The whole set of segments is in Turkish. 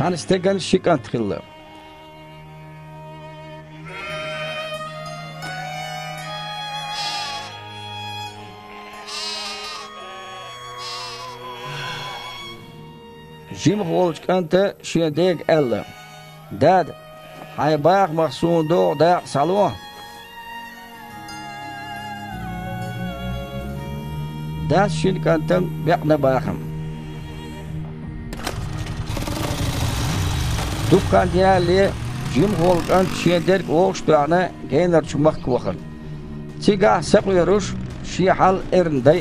Sanistegen şikant kıllı. Jim Holçkante şiyedeg elle. Dad, hay bak mahsun do da salon. Dad şirkantem bekne bakım. Dukkan diğerli Jim Holçkan şiyedeg oğuştuğuna gener çumak vakın. Tiga saklıyoruş şihal erinday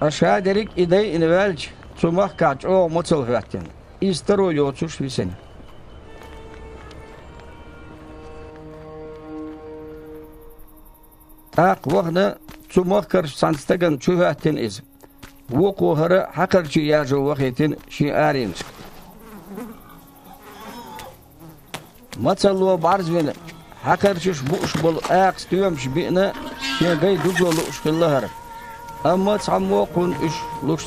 Ашадерик идей инвельч, цумах кач, о, моцел хвяттин. И старую лёцу швисень. Ақ вағны цумах кар санстаган чувяттин из. Воку хара хакар чи яжу вахитин ши аринск. Мацалуа барзвин хакар чиш буш бол ақ стюем шбина ши гай дугло лушкиллахар. أما تعمو قون اش لوك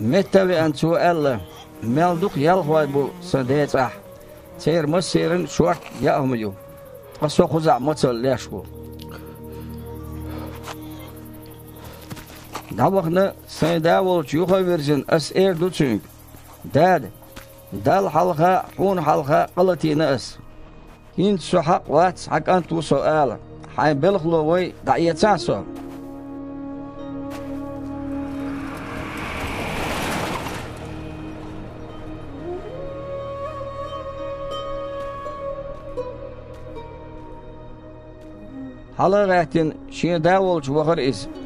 متى أن سؤال مالدوك يلغوا بو سنديت أح سير مسيرن شوح يا أميو قصو خزع متل ليش Дабақны сайда бол чуға берсін, әс әр Дад, Дәд, дәл халға, хун халға қылатыны әс. Ин сұхақ вәт хакан ту сөәлі. Хай білғлы ой дайетсан сө. Halı gəhtin şiyə dəv.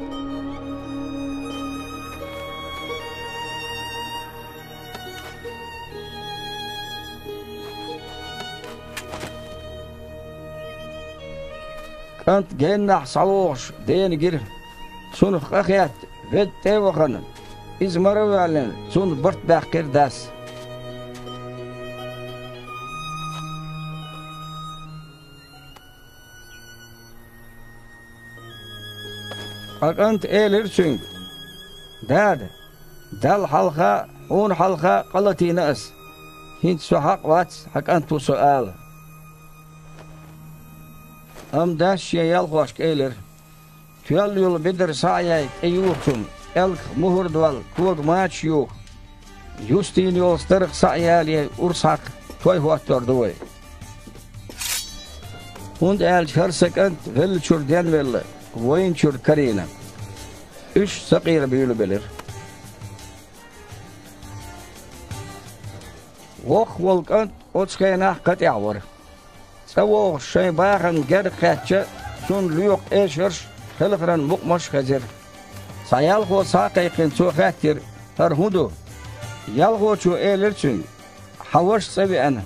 İs. Kant gennah savoş den gir. Sun khakhat vet tewakan. Iz marawalen sun bart bakir das. Akant elir çünkü. Dad. Dal halqa un halqa qalatina as. Hint suhaq wat hakant tu sual. Am dash yal hoş gelir. Tüyal yol bedir sayay eyuhtum. Elk muhur dval kod maç yok. Justin yol starık sayali ursak toy huattor doy. Hund el her sekant vel çurden vel. Voyin çur karina. Üç sakir büyülü bilir. Vok volkant otskayna kat yavur. Sawo şey bağın ger kaçça sun luyuk eşer helfran mukmaş hazır. Sayal ho saqayqin su khatir her hudu. Yal ho chu elerçin. Havaş sabi ana.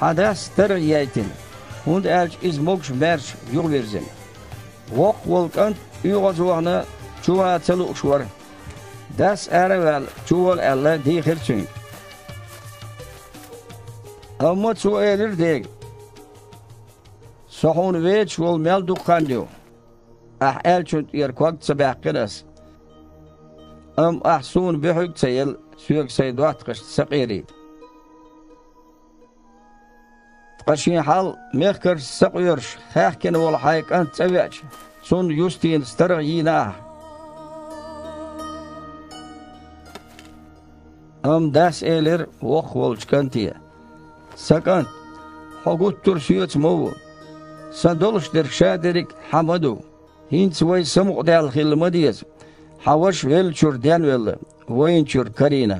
Hadas ter yaytin. Hund elç iz mokş merş yol verzin. Vok volkant uyğazuğana çuva çalı uçvar. Das eravel çuval elle dihirçin. Amma çu elir değil. سخون ویچ ول مل دو خندیو احل چود ایر کوک چه بیه قرس ام احسون بیحوک چه یل سویک چه دوات قشت سقیری قشین حال میخ کر سقیرش خیخ کن ول حیک انت چه ویچ سون یوستین ستره یینا ام دس ایلر وخ ول چکنتیه سکن حقود تر سویچ موو სადოლშ დერშადერიკ ჰამადო ჰინც ვაი სამყდალ ხილმადიეს ჰავაშ ველჩურ დანველა ვაინჩურ კარინა